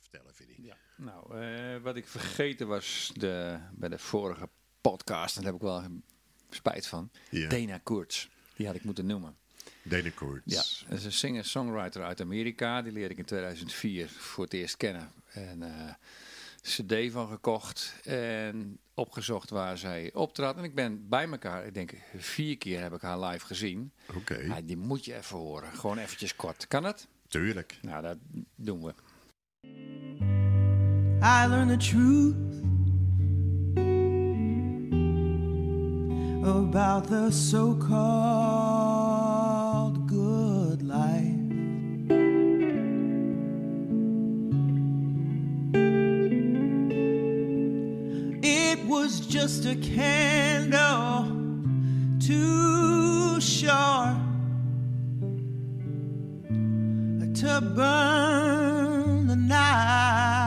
vertellen, Vinnie. Ja. Nou, eh, wat ik vergeten was de, bij de vorige podcast, en daar heb ik wel spijt van. Ja. Dana. Die had ik moeten noemen. Dana Koorts. Ja, dat is een singer-songwriter uit Amerika. Die leerde ik in 2004 voor het eerst kennen. En eh cd van gekocht en opgezocht waar zij optrad. En ik ben bij elkaar, ik denk vier keer heb ik haar live gezien. Oké, Ja, die moet je even horen. Gewoon eventjes kort. Kan het? tuurlijk. Nou, dat doen we. I learned the truth about the so called good life. It was just a candle too short to burn the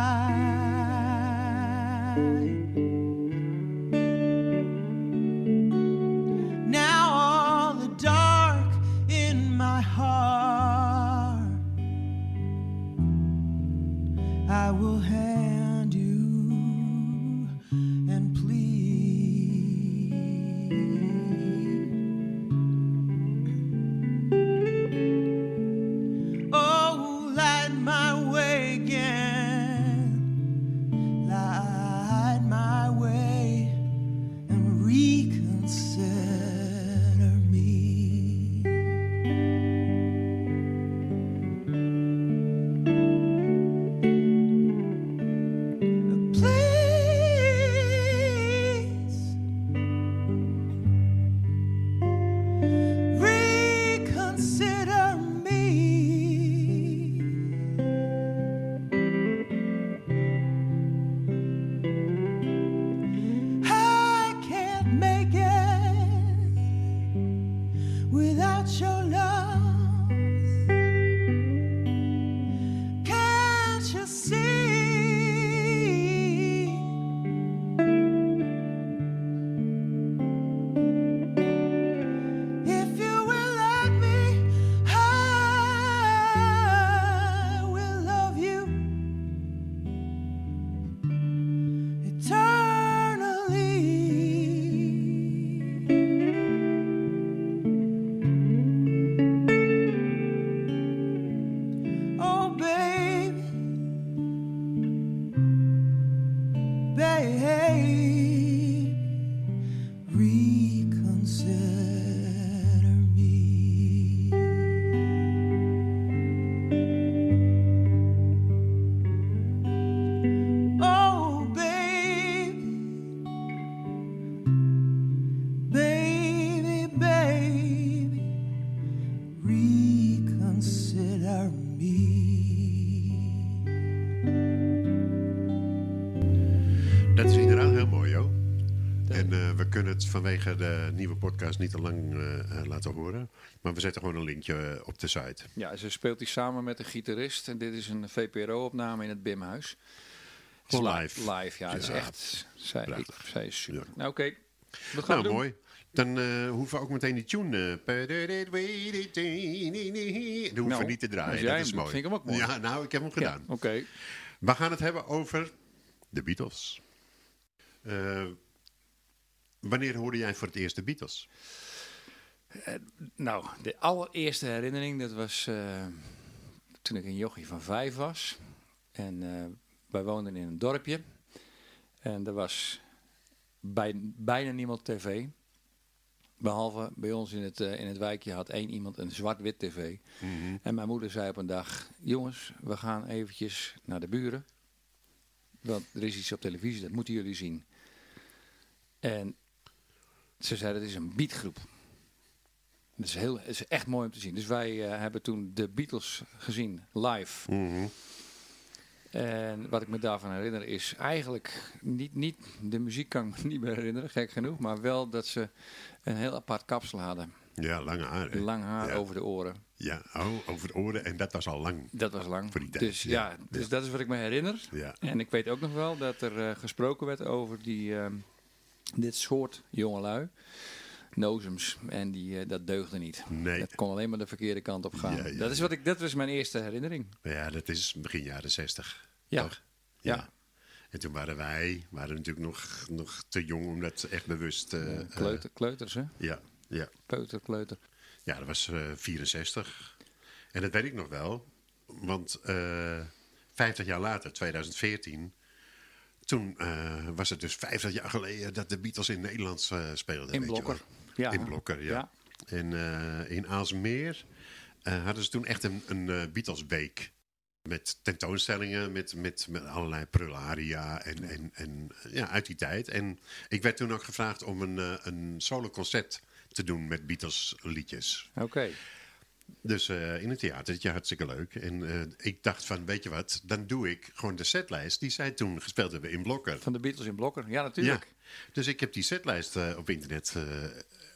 podcast niet te lang eh, eh, laten horen. Maar we zetten gewoon een linkje eh, op de site. Ja, ze speelt hij samen met een gitarist. En dit is een VPRO-opname in het Bimhuis. Gewoon li- live. Live, ja. Het is echt... Zij, prachtig. zij is super. Ja. Nou, oké. Wat gaan Nou, we doen? mooi. Dan eh, hoeven we ook meteen die tune... eh, Dan hoeven we Nou, niet te draaien. Dat is mooi. vind ik hem ook mooi. Ja, nou, ik heb hem Ja, gedaan. oké. We gaan het hebben over de Beatles. Eh, wanneer hoorde jij voor het eerst de Beatles? Nou, de allereerste herinnering, dat was eh, toen ik een jochie van vijf was. En eh, wij woonden in een dorpje. En er was bij, bijna niemand tv. Behalve bij ons in het, eh, in het wijkje had één iemand een zwart-wit tv. En mijn moeder zei op een dag, jongens, we gaan eventjes naar de buren. Want er is iets op televisie, dat moeten jullie zien. En ze zei, dat is een beatgroep. Dat is, heel, het is echt mooi om te zien. Dus wij eh, hebben toen de Beatles gezien live. Mhm. En wat ik me daarvan herinner is eigenlijk niet, niet de muziek kan ik me niet meer herinneren, gek genoeg, maar wel dat ze een heel apart kapsel hadden. Ja, lange haren. Lang haar Ja. over de oren. Ja, oh, over de oren. En dat was al lang. Dat was lang. Voor die tijd, dus ja. ja, dus Ja. dat is wat ik me herinner. Ja. En ik weet ook nog wel dat er eh, gesproken werd over die, ehm, dit soort jongelui. Nozems. En die, eh, dat deugde niet. Nee. Dat kon alleen maar de verkeerde kant op gaan. Ja, ja, dat, is wat ik, dat was mijn eerste herinnering. Ja, dat is begin jaren zestig. Ja. toch? Ja. En toen waren wij waren natuurlijk nog, nog te jong om dat echt bewust... Eh, kleuter, kleuters, hè? ja, ja. Kleuter, kleuter. ja, dat was eh 64. En dat weet ik nog wel. Want eh 50 jaar later, 2014... Toen eh, was het dus 50 jaar geleden dat de Beatles in Nederland eh, speelden. In weet Blokker. Ja. In Blokker, ja. En eh, in Aalsmeer hadden ze toen echt een, een eh, Beatles-week. Met tentoonstellingen, met, met, met allerlei prularia en, en, en ja, uit die tijd. En ik werd toen ook gevraagd om een, een solo-concert te doen met Beatles-liedjes. Oké. Dus eh, in het theatertje, hartstikke leuk. En eh, ik dacht van, weet je wat, dan doe ik gewoon de setlijst die zij toen gespeeld hebben in Blokker. Van de Beatles in Blokker. Ja, Ja, natuurlijk. dus ik heb die setlijst eh, op internet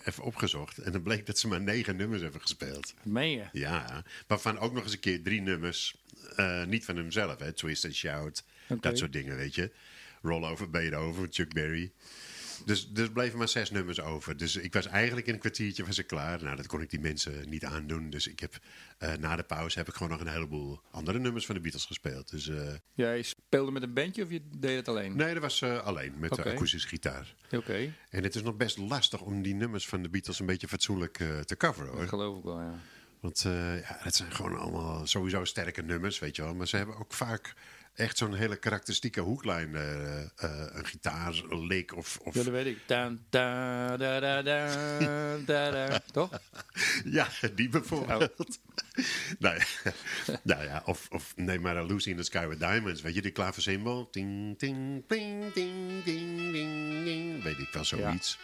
even opgezocht. En dan bleek dat ze maar negen nummers hebben gespeeld. Meen je? Ja, waarvan ook nog eens een keer drie nummers, niet van hemzelf, hè. Twist and Shout, dat soort dingen, weet je. Roll Over Beethoven, Chuck Berry. Dus er bleven maar zes nummers over. Dus ik was eigenlijk in een kwartiertje was ik klaar. Nou, dat kon ik die mensen niet aandoen. Dus ik heb, eh, na de pauze heb ik gewoon nog een heleboel andere nummers van de Beatles gespeeld. Dus eh, Jij speelde met een bandje of je deed het alleen? nee, dat was eh, alleen met de akoestische gitaar. Oké, En het is nog best lastig om die nummers van de Beatles een beetje fatsoenlijk te coveren hoor. dat geloof ik wel, ja. Want ja, het zijn gewoon allemaal sowieso sterke nummers, weet je wel. Maar ze hebben ook vaak echt zo'n hele karakteristieke hoeklijn. eh, eh, een gitaar, een lick of... of Ja, dat weet ik. Da, da, da, da, da. Toch? Ja, die bijvoorbeeld. nou, ja, nou ja, of, of neem maar Lucy in the Sky with Diamonds. Weet je, die klaversymbol. Ting, ting, ting, ting, ting, ting, ting. Weet ik wel, zoiets.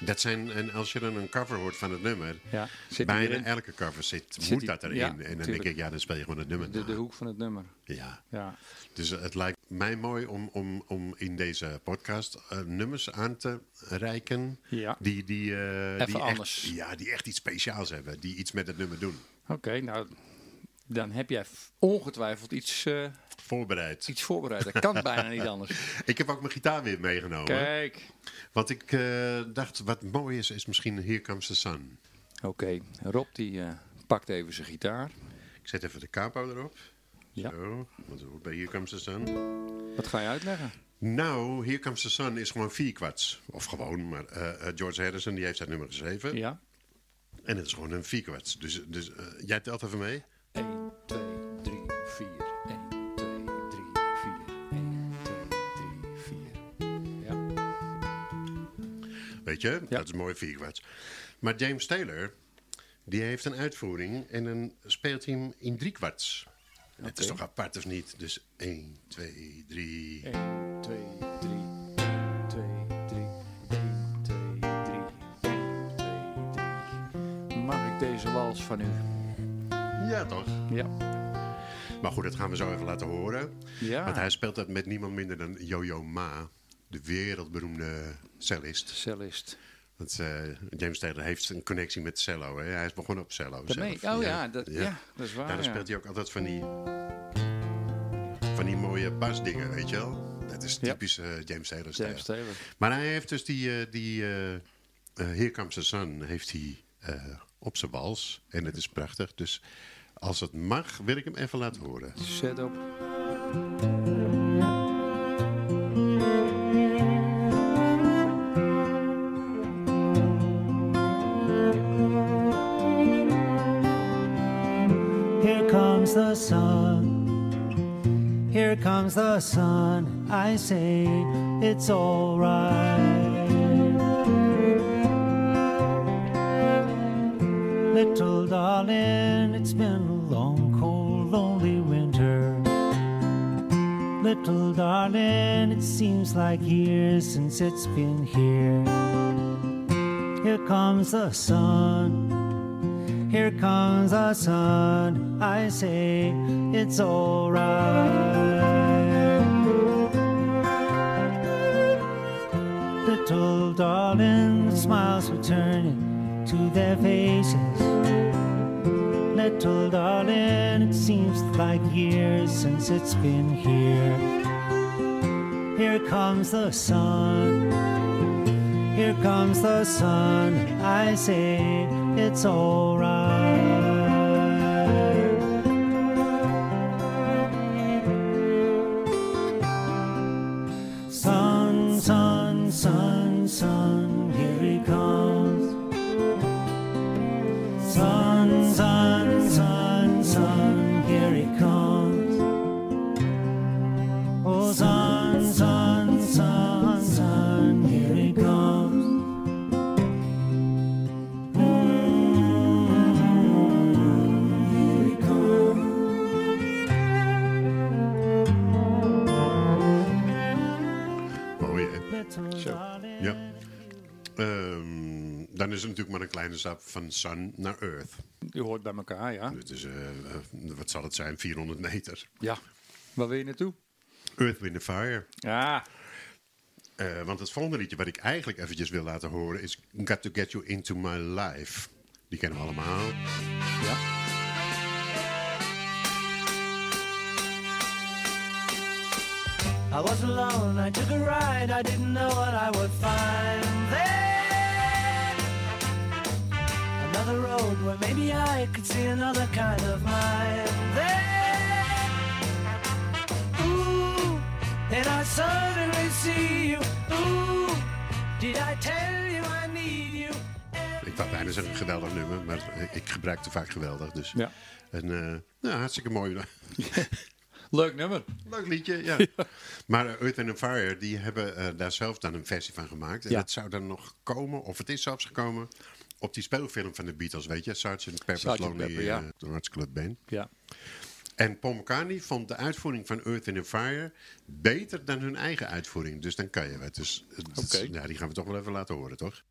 Dat zijn, en als je dan een cover hoort van het nummer, Ja, bijna elke cover zit, Zit moet die- dat erin. ja, en dan denk ik, ja, dan speel je gewoon het nummer De, de hoek van het nummer. Ja. Ja. Dus het lijkt mij mooi om, om, om in deze podcast eh, nummers aan te reiken. Ja. Die, die, eh, Even die, anders. Echt, ja, die echt iets speciaals hebben. Die iets met het nummer doen. Oké, nou, dan heb jij ongetwijfeld iets, eh, Voorbereid. iets voorbereid. Dat kan bijna niet anders. Ik heb ook mijn gitaar weer meegenomen. Kijk. Want ik eh, dacht, wat mooi is, is misschien Here Comes the Sun. Oké, Rob die eh, pakt even zijn gitaar. Ik zet even de capo erop. Ja. Zo, wat hoort bij Here Comes the Sun. Wat ga je uitleggen? Nou, Here Comes the Sun is gewoon vier kwarts. Of gewoon, maar George Harrison die heeft dat nummer geschreven. Ja. En het is gewoon een vier kwarts. Dus, dus jij telt even mee. 1, 2, 3, 4. 1, 2, 3, 4. 1, 2, 3, 4. Ja. Weet je, dat is mooi vier kwarts. Maar James Taylor, die heeft een uitvoering en dan speelt hij hem in drie kwarts. Het is toch apart of niet? Dus 1, 2, 3. 1, 2, 3. 1, 2, 3. 1, 2, 3. 1, 2, 3. Mag ik deze wals van u? Ja, toch? Ja. Maar goed, dat gaan we zo even laten horen. Ja. Want hij speelt dat met niemand minder dan Yo-Yo Ma, de wereldberoemde cellist. Cellist. Want eh, James Taylor heeft een connectie met cello. Hè? Hij is begonnen op cello. Daarmee. zelf. Oh ja, dat, ja. dat is waar. Daarom ja. speelt hij ook altijd van die, van die mooie basdingen, weet je wel. Dat is typisch eh, James Taylor stijl. James Taylor. Maar hij heeft dus die, eh, die Here Comes the Sun heeft hij op zijn wals. En het is prachtig. Dus als het mag, wil ik hem even laten horen. Zet op. Here comes the sun. Here comes the sun. I say it's alright. Little darling, it's been Little darling, it seems like years since it's been here. Here comes the sun. Here comes the sun. I say it's alright. Little darling, the smiles returning to their faces. Little darling, it seems like years since it's been here. Here comes the sun. Here comes the sun. I say it's alright. Ehm, dan is het natuurlijk maar een kleine stap van Sun naar Earth. Je hoort bij elkaar, ja. Het is, eh, wat zal het zijn, 400 meter. Ja. Waar wil je naartoe? Earth, Wind Fire. Ja. Eh, want het volgende liedje wat ik eigenlijk eventjes wil laten horen is Got to Get You Into My Life. Die kennen we allemaal. Ja. I was alone, I took a ride, I didn't know what I would find there. Another road where maybe I could see another kind of mind there. Ooh, and I suddenly see you. Ooh, did I tell you I need you? Ik wou bijna zeggen een geweldig nummer, maar ik gebruik te vaak geweldig. Dus. Ja. En, eh, ja, hartstikke mooi. Leuk nummer. Leuk liedje, ja. Maar uh, Earth and Fire, die hebben eh, daar zelf dan een versie van gemaakt. En Ja. dat zou dan nog komen, of het is zelfs gekomen, op die speelfilm van de Beatles, weet je? Sgt. Pepper's Sgt. Lonely Pepper, ja. eh, Hearts Club Band. Ja. En Paul McCartney vond de uitvoering van Earth and Fire beter dan hun eigen uitvoering. Dus dan kan je wat. Dus, eh, ja, die gaan we toch wel even laten horen, toch?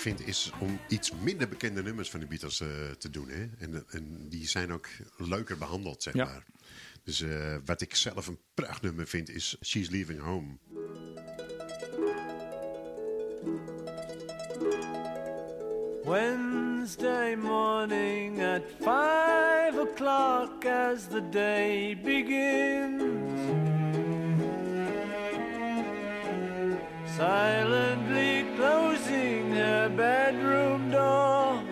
Vind is om iets minder bekende nummers van de Beatles eh, te doen. Hè? En, en die zijn ook leuker behandeld, zeg Ja. maar. Dus eh, wat ik zelf een prachtnummer vind is She's Leaving Home. Wednesday morning at five o'clock as the day begins. Silently closing her bedroom door,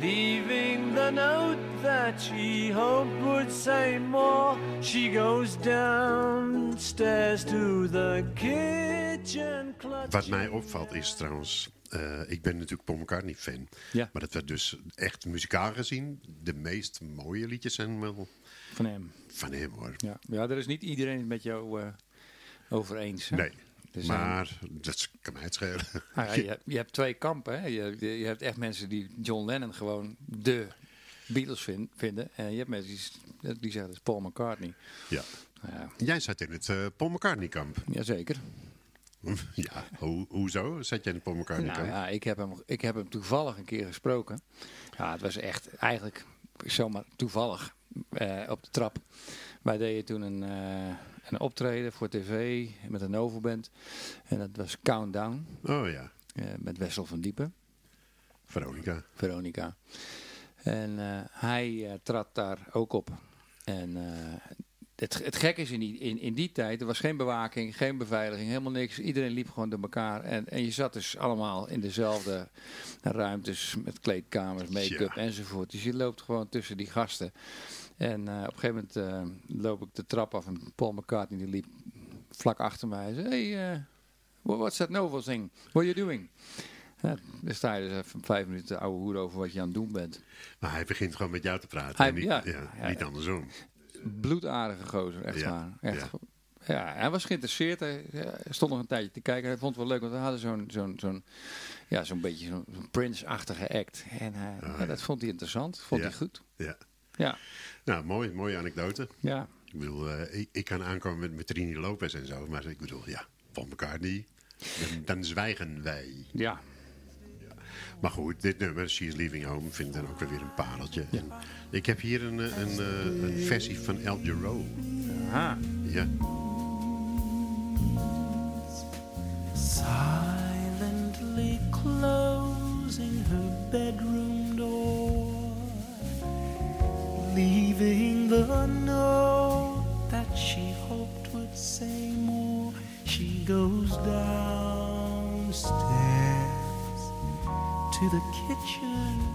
leaving the note that she hoped would say more. She goes downstairs to the kitchen. Wat mij opvalt is trouwens, eh, ik ben natuurlijk Paul McCartney fan. Ja. Maar dat we dus echt muzikaal gezien, de meest mooie liedjes zijn wel Van hem. van hem hoor. Ja. ja, daar is niet iedereen het met jou eh, over eens. Hè? Nee, Er zijn- maar dat kan mij het schelen. Nou ja, je, hebt, je hebt twee kampen. Hè? Je, je, hebt echt mensen die John Lennon gewoon de Beatles vin- vinden. En je hebt mensen die zeggen dat is Paul McCartney. Ja. Nou ja, Jij zat in het eh, Paul McCartney kamp. jazeker. ja, ho hoezo zat jij in het Paul McCartney Nou kamp? ja, ik heb, hem, ik heb hem toevallig een keer gesproken. Ja, het was echt eigenlijk zomaar toevallig eh, op de trap. Wij deden toen een, eh, een optreden voor tv met een Novoband. En dat was Countdown Oh ja, eh, met Wessel van Diepen. Veronica. Veronica. En eh, hij trad daar ook op. En het, het gek is in die, in, in die tijd, er was geen bewaking, geen beveiliging, helemaal niks. Iedereen liep gewoon door elkaar. En, en je zat dus allemaal in dezelfde ruimtes met kleedkamers, make-up Ja. enzovoort. Dus je loopt gewoon tussen die gasten. En eh, op een gegeven moment eh, loop ik de trap af en Paul McCartney die liep vlak achter mij. Hij zei, hey, eh, wha- what's that novel thing? What are you doing? Ja, dan sta je dus even vijf minuten ouwe hoer over wat je aan het doen bent. Maar hij begint gewoon met jou te praten. Hij- en niet, ja. ja, Ja, niet andersom. bloedaardige gozer, echt waar. Echt, ja. hij was geïnteresseerd. Hij, stond nog een tijdje te kijken. Hij vond het wel leuk, want we hadden zo'n zo'n zo'n ja, zo'n beetje zo'n Prince-achtige act. En hij, ja. dat vond hij interessant. Vond Ja. hij goed. Ja. Ja, Nou, mooi, mooie anekdote. ja. Ik bedoel, eh, ik, ik kan aankomen met, met Trini Lopez en zo. Maar ik bedoel, ja, van elkaar niet. Dan, dan zwijgen wij. ja. Maar goed, dit nummer, She's Leaving Home, vind ik dan ook weer een pareltje. En ik heb hier een, eh, een, eh, een versie van El Giro. Aha. Ja. silently closing her bedroom leaving the note that she hoped would say more. She goes downstairs to the kitchen,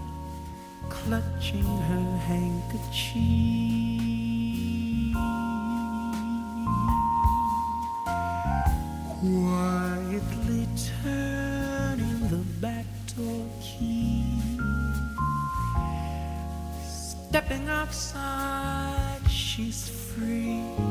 clutching her handkerchief. Stepping outside, she's free.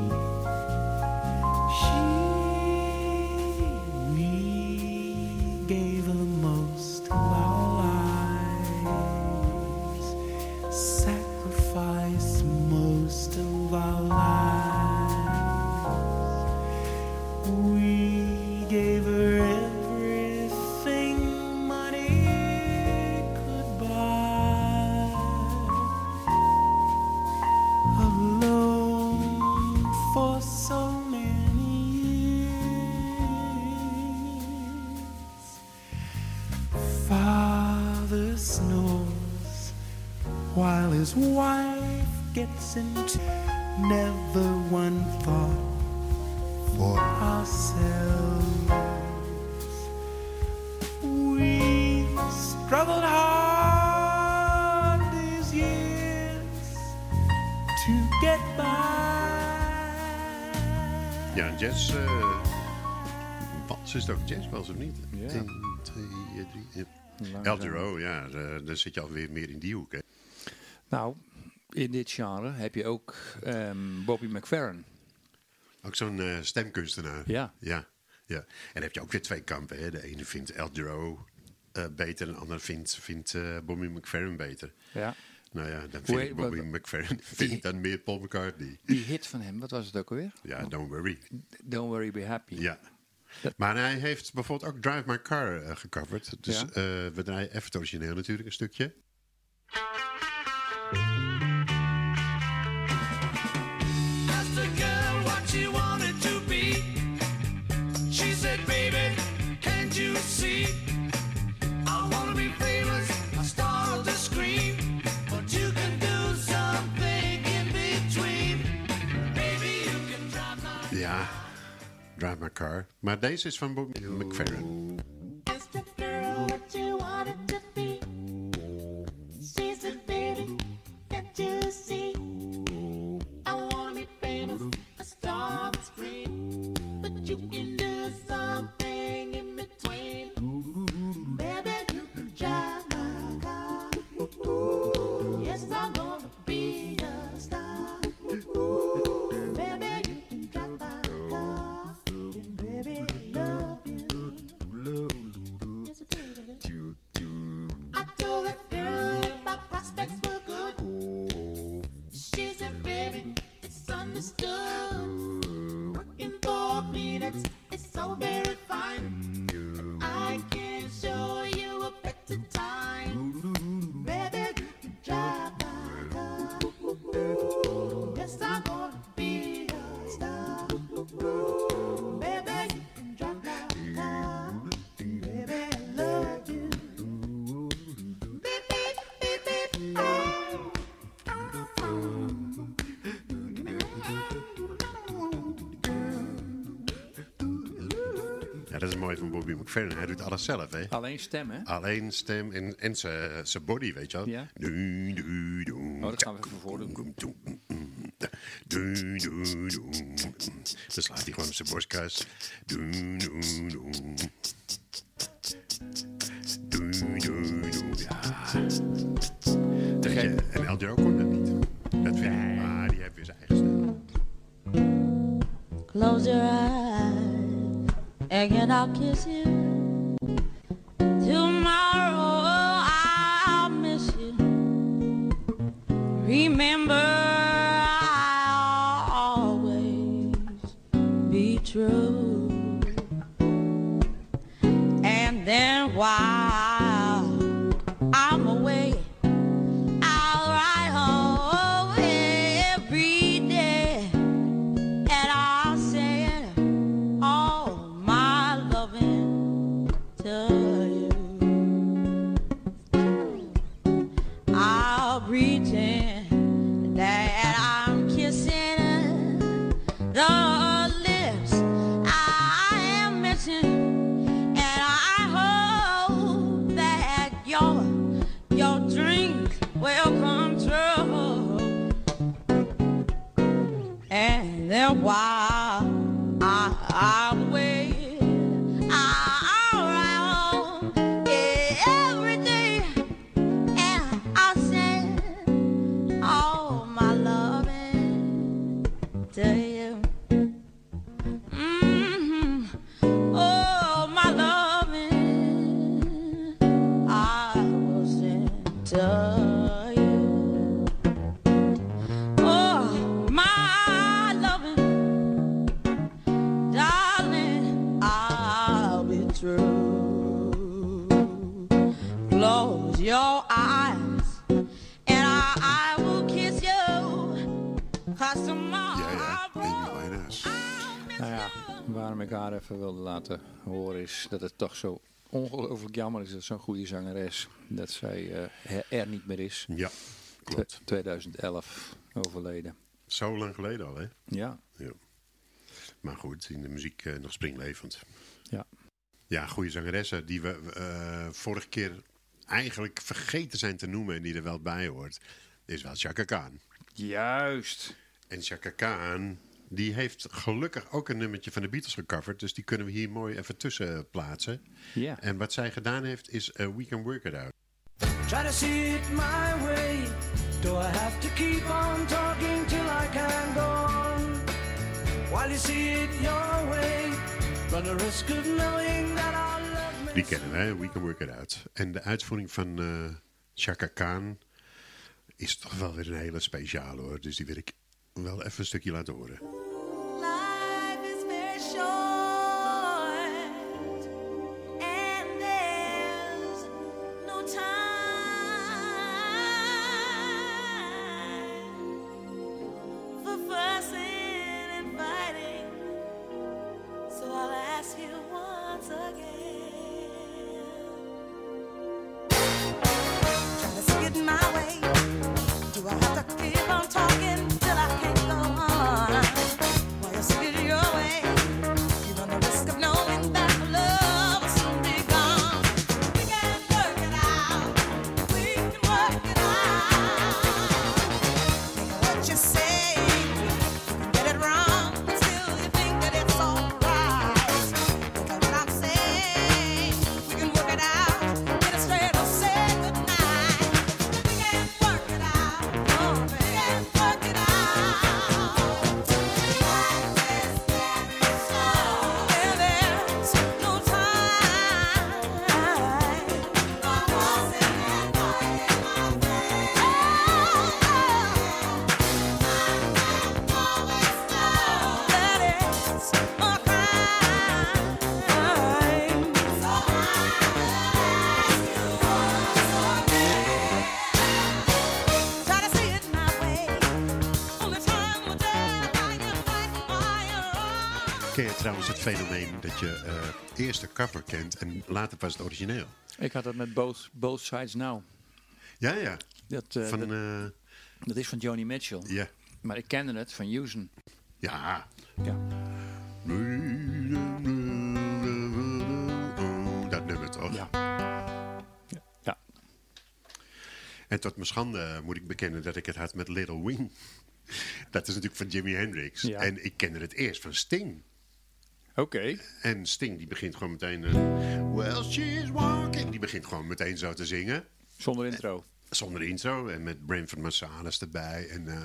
Into never one thought for ourselves. We struggled hard these years to get by. Ja, jazz. eh Wals is het ook jazz, was of niet? Ja. 1, 2, 3. Ja. Langzaam. El Giro, ja, eh, dan zit je alweer meer in die hoek. Hè. Nou, in dit genre heb je ook ehm, Bobby McFerrin. Ook zo'n eh, stemkunstenaar. Ja. Ja, ja. En dan heb je ook weer twee kampen. Hè. De ene vindt El Giro eh, beter en de andere vindt, vindt eh, Bobby McFerrin beter. Ja. Nou ja, dan vind ik Bobby McFerrin vind dan meer Paul McCartney. Die hit van hem, wat was het ook alweer? Ja, don't worry. Don't Worry Be Happy. Ja. Maar hij heeft bijvoorbeeld ook Drive My Car gecoverd. Dus Ja. we draaien even het origineel natuurlijk een stukje. Drive My Car. Maar deze is van Bobby McFerrin. Bobby McFerrin. Hij doet alles zelf, hè? Alleen stem, hè? Alleen stem en, en zijn body, weet je wel. Ja. Du, du, du. Oh, dat gaan we even voordoen. Dan slaat hij gewoon op zijn borstkas. Be true. And then while your eyes, and I, I will kiss you. Cause tomorrow Ja, ja. Nou ja, waarom ik haar even wilde laten horen is dat het toch zo ongelooflijk jammer is dat zo'n goede zangeres, dat zij eh, er niet meer is. Ja, klopt. 2011 overleden. Zo lang geleden al, hè? Ja, Ja. Maar goed, in de muziek eh, nog springlevend. ja. Ja, goede zangeressen die we eh, vorige keer eigenlijk vergeten zijn te noemen en die er wel bij hoort, is wel Chaka Khan. Juist. En Chaka Khan, die heeft gelukkig ook een nummertje van de Beatles gecoverd, dus die kunnen we hier mooi even tussen plaatsen. Ja. En wat zij gedaan heeft is eh, We Can Work It Out. Try to see it my way. Do I have to keep on talking till I can go on? While you see it your way, run the risk of knowing Die kennen hè? We Can Work It Out. En de uitvoering van eh Chaka Khan is toch wel weer een hele speciale hoor, dus die wil ik wel even een stukje laten horen. Life is very Ken je trouwens het fenomeen dat je eh, eerst de cover kent en later pas het origineel? Ik had dat met Both, both Sides Now. Ja, ja. Dat, eh, Van, dat, eh, dat is van Joni Mitchell. ja. Maar ik kende het van Houston. Ja. Ja. toch? Ja. Ja. ja. En tot mijn schande moet ik bekennen dat ik het had met Little Wing. Dat is natuurlijk van Jimi Hendrix. Ja. En ik kende het eerst van Sting. Oké. En Sting die begint gewoon meteen... eh, well, she's walking. Die begint gewoon meteen zo te zingen. Zonder intro. Zonder intro. En met Branford Marsalis erbij. En eh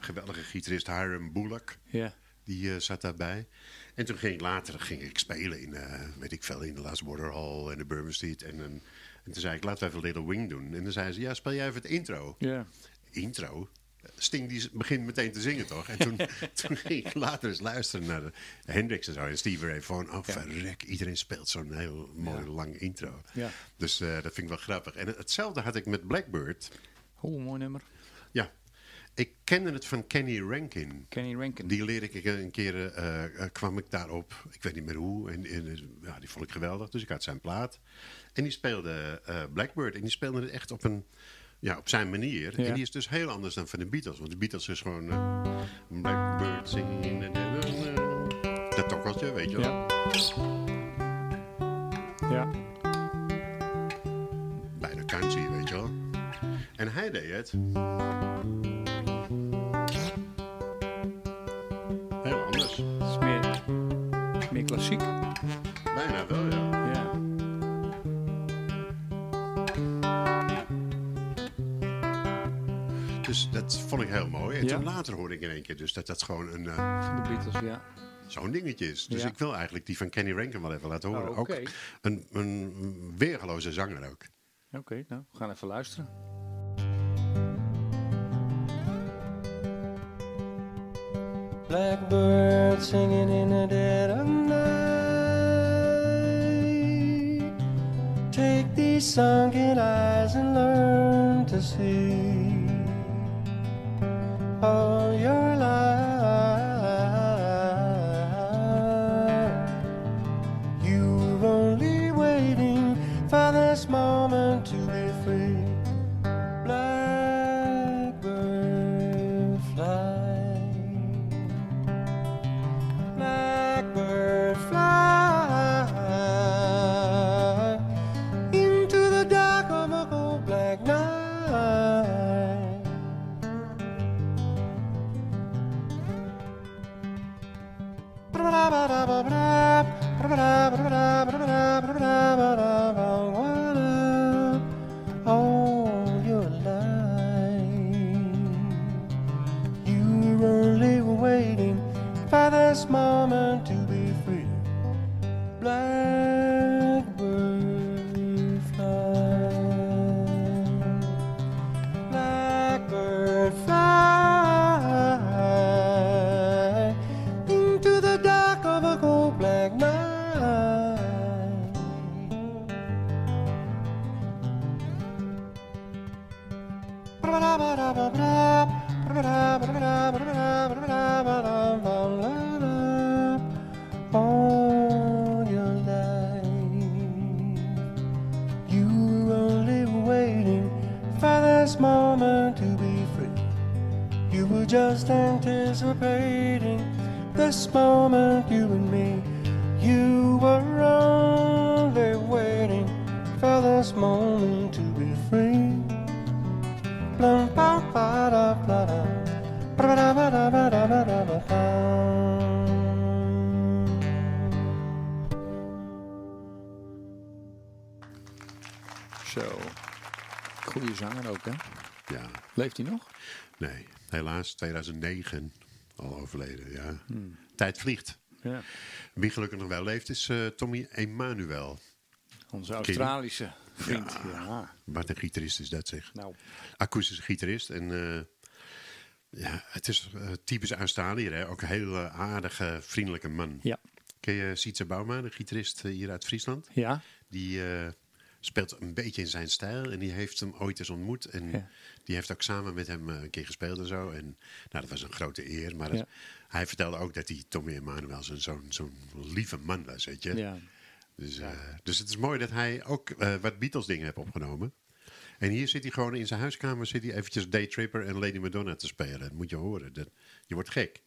geweldige gitarist Hiram Bullock. Ja. Die eh, zat daarbij. En toen ging ik later ging ik spelen in, eh, weet ik veel, in de Last Water Hall en de Bourbon Street. En, en, en toen zei ik, laten we even Little Wing doen. En dan zei ze, ja, speel jij even het intro. Ja. Intro? Sting die begint meteen te zingen, toch? En toen, toen ging ik later eens luisteren naar de Hendrix en zo. En Steve Ray van, oh verrek, iedereen speelt zo'n heel mooi lang intro. Ja. Dus eh, dat vind ik wel grappig. En hetzelfde had ik met Blackbird. Oh, mooi nummer. Ja, ik kende het van Kenny Rankin. Kenny Rankin. Die leerde ik een keer, eh, eh, kwam ik daarop, ik weet niet meer hoe, en, en ja, die vond ik geweldig, dus ik had zijn plaat. En die speelde Blackbird, en die speelde het echt op, een, ja, op zijn manier. Ja. En die is dus heel anders dan van de Beatles, want de Beatles is gewoon eh, Blackbird singing in the... Dat tokkeltje, weet je wel. Ja. Ja. Bijna country, weet je wel. En hij deed het. Heel anders. Het is meer, meer klassiek. Bijna wel, ja. Dat vond ik heel mooi. En Ja. toen later hoorde ik in één keer dus dat dat gewoon een, eh, Van de Beatles, ja. zo'n dingetje is. Dus Ja. ik wil eigenlijk die van Kenny Rankin wel even laten horen. Oh. Ook een, een weergeloze zanger ook. Oké, nou, we gaan even luisteren. Blackbird singing in the dead of night. Take these sunken eyes and learn to see anticipating this moment, you and me. You were only waiting for this moment to be free. Zo. Goeie zanger ook, hè? Ja, Leeft hij nog? nee. Helaas, 2009 al overleden, ja. Hmm. Tijd vliegt. Ja. Wie gelukkig nog wel leeft is eh, Tommy Emanuel. Onze Australische vriend. Ja. Ja. Wat een gitarist is dat zeg. Nou, Akoestische gitarist. En eh, ja, het is eh, typisch Australiër. Hè? Ook een hele aardige, vriendelijke man. ja. Ken je Sietse Bouma, de gitarist hier uit Friesland? Ja. Die speelt een beetje in zijn stijl. En die heeft hem ooit eens ontmoet. En Ja. die heeft ook samen met hem eh, een keer gespeeld en zo. En nou, dat was een grote eer. Maar Ja. hij vertelde ook dat hij Tommy Emanuel zo'n zo'n zo'n lieve man was, weet je. Ja. Dus, eh, dus het is mooi dat hij ook eh, wat Beatles dingen heeft opgenomen. En hier zit hij gewoon in zijn huiskamer, zit hij eventjes Day Tripper en Lady Madonna te spelen. Dat moet je horen. Dat, je wordt gek.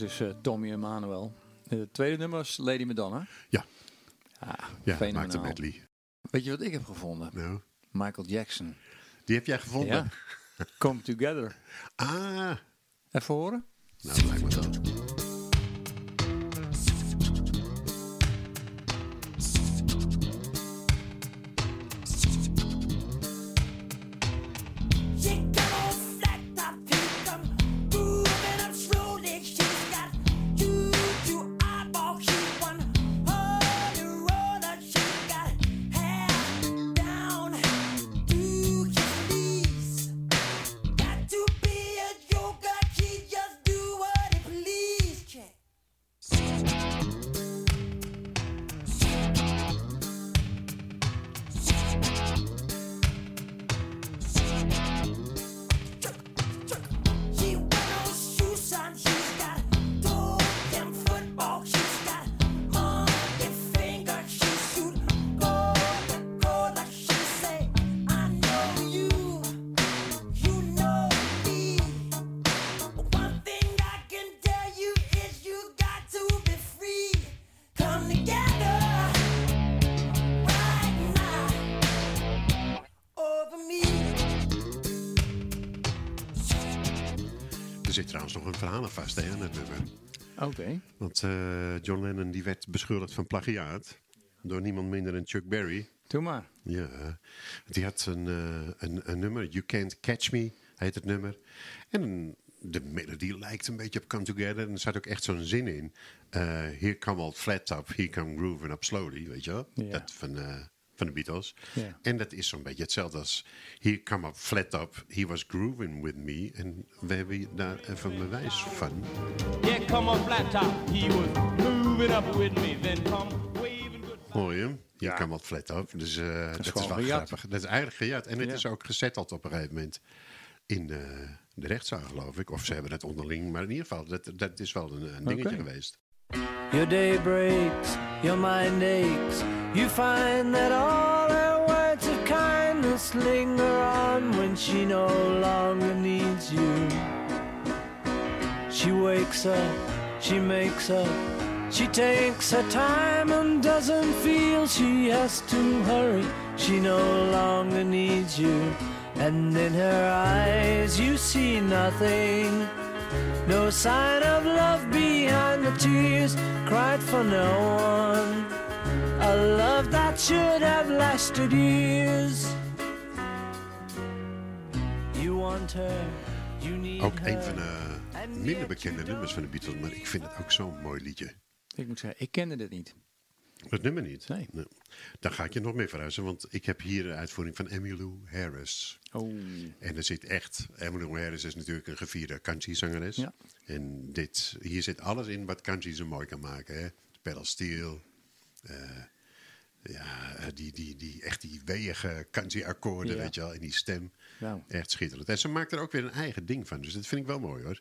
Is dus eh, Tommy Emmanuel. Het tweede nummer is Lady Madonna. Ja. Ah, Ja, fenomenaal. maakt een medley. Weet je wat ik heb gevonden? Nou, Michael Jackson. die heb jij gevonden? Ja. Come Together. Ah, Even horen? nou, lijkt me zo. Zit trouwens nog een verhaal aan vast hè, aan het nummer. Oké. Want eh, John Lennon die werd beschuldigd van plagiaat. Door niemand minder dan Chuck Berry. Doe maar. Ja, die had een, eh, een, een nummer, You Can't Catch Me, heet het nummer. En de melodie lijkt een beetje op Come Together. En er zat ook echt zo'n zin in. Eh, here come all flat top, here come grooving up slowly, weet je wel? Ja. Dat van, van de Beatles. Ja. En dat is zo'n beetje hetzelfde als Here come up flat top, he was grooving with me. En we hebben daar even een bewijs van. Yeah, come on, flat top. He was moving up with me. Then come waving good. Hoor je? Hier kan wat flat op. Dus eh, dat is, wel gejat. grappig. Dat is eigenlijk gejat. En het Ja. is ook gezetteld op een gegeven moment in eh, de rechtszaal, geloof ik. Of ze hebben het onderling. Maar in ieder geval, dat, dat is wel een, een dingetje geweest. Your day breaks, your mind aches. You find that all her words of kindness linger on when she no longer needs you. She wakes up, she makes up, she takes her time and doesn't feel she has to hurry. She no longer needs you. And in her eyes, you see nothing. No sign of love behind the tears cried for no one. A love that should have lasted years. You want her, you need Ook een van de minder bekende nummers van de Beatles. Maar ik vind het ook zo'n mooi liedje. Ik moet zeggen, ik kende dit niet. Het nummer niet. Nee. Dan ga ik je nog meer verhuizen. Want ik heb hier de uitvoering van Emmylou Harris. Oh. En er zit echt... Emmylou Harris is natuurlijk een gevierde country-zangeres. Ja. En dit, hier zit alles in wat country zo mooi kan maken. Hè? Pedal steel. eh, ja, eh, die, die, die, echt die weeige country-akkoorden, Ja. weet je wel. En die stem. Nou. Echt schitterend. En ze maakt er ook weer een eigen ding van. Dus dat vind ik wel mooi, hoor.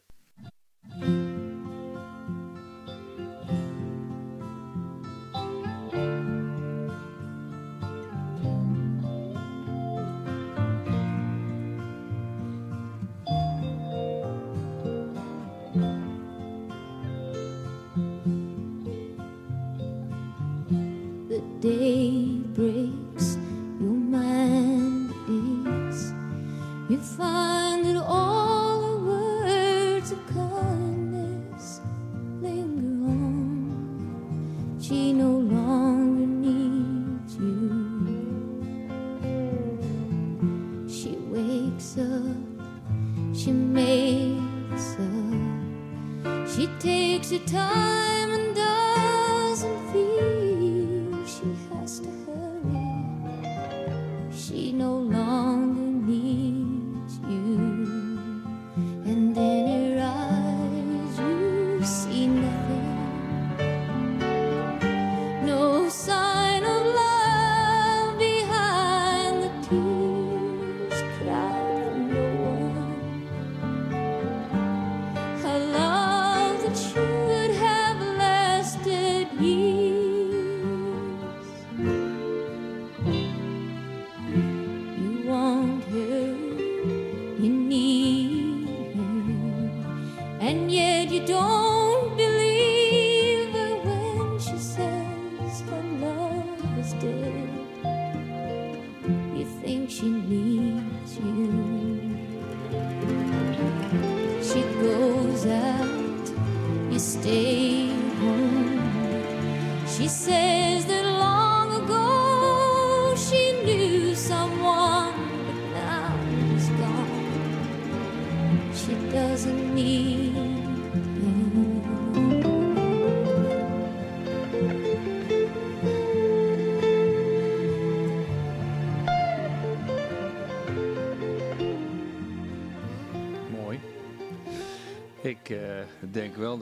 Day breaks, your mind aches. You find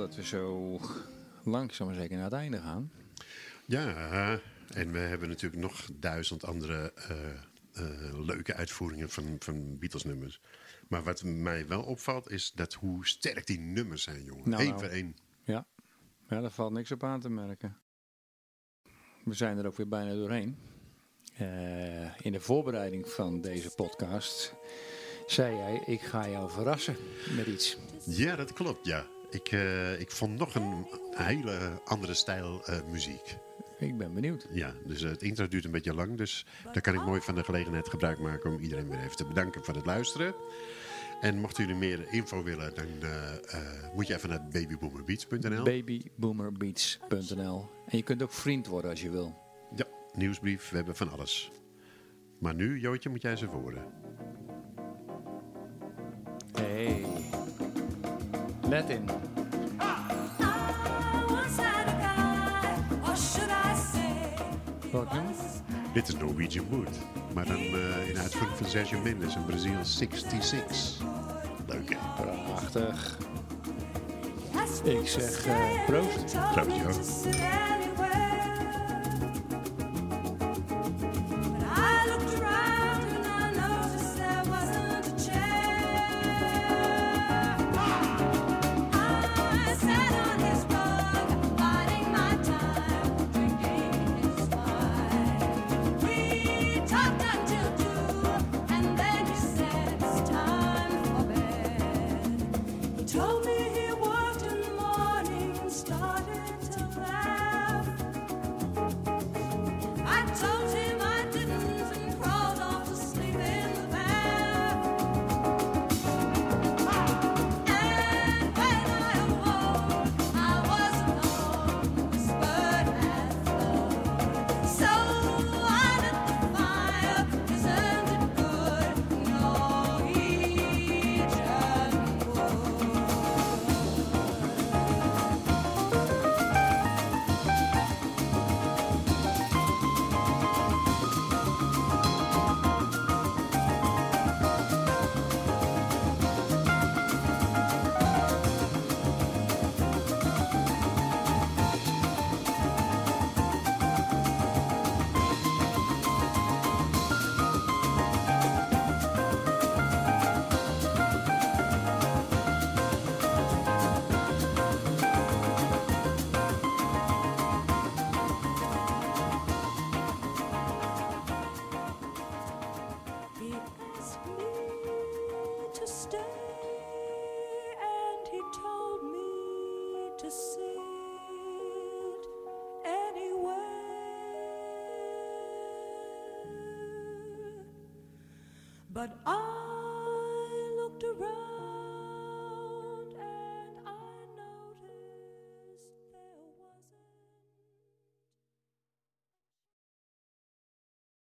dat we zo langzaam zeker naar het einde gaan. Ja, en we hebben natuurlijk nog duizend andere eh, eh, leuke uitvoeringen van, van Beatles-nummers. Maar wat mij wel opvalt, is dat hoe sterk die nummers zijn, jongen. Nou, Eén nou. voor één. Ja. ja, daar valt niks op aan te merken. We zijn er ook weer bijna doorheen. Eh, in de voorbereiding van deze podcast zei jij, ik ga jou verrassen met iets. Ja, dat klopt, ja. Ik, eh, ik vond nog een hele andere stijl eh, muziek. Ik ben benieuwd. Ja, dus eh, het intro duurt een beetje lang. Dus daar kan ik mooi van de gelegenheid gebruik maken om iedereen weer even te bedanken voor het luisteren. En mochten jullie meer info willen, dan moet je even naar babyboomerbeats.nl. babyboomerbeats.nl En je kunt ook vriend worden als je wil. ja, nieuwsbrief, we hebben van alles. Maar nu, Jootje, moet jij eens even Let in. Welk nummer? Dit is Norwegian Wood. Maar dan eh, in uitvoering van Sergio Mendes in Brazil 66. Leuk hè? Prachtig. Ik zeg eh, proost.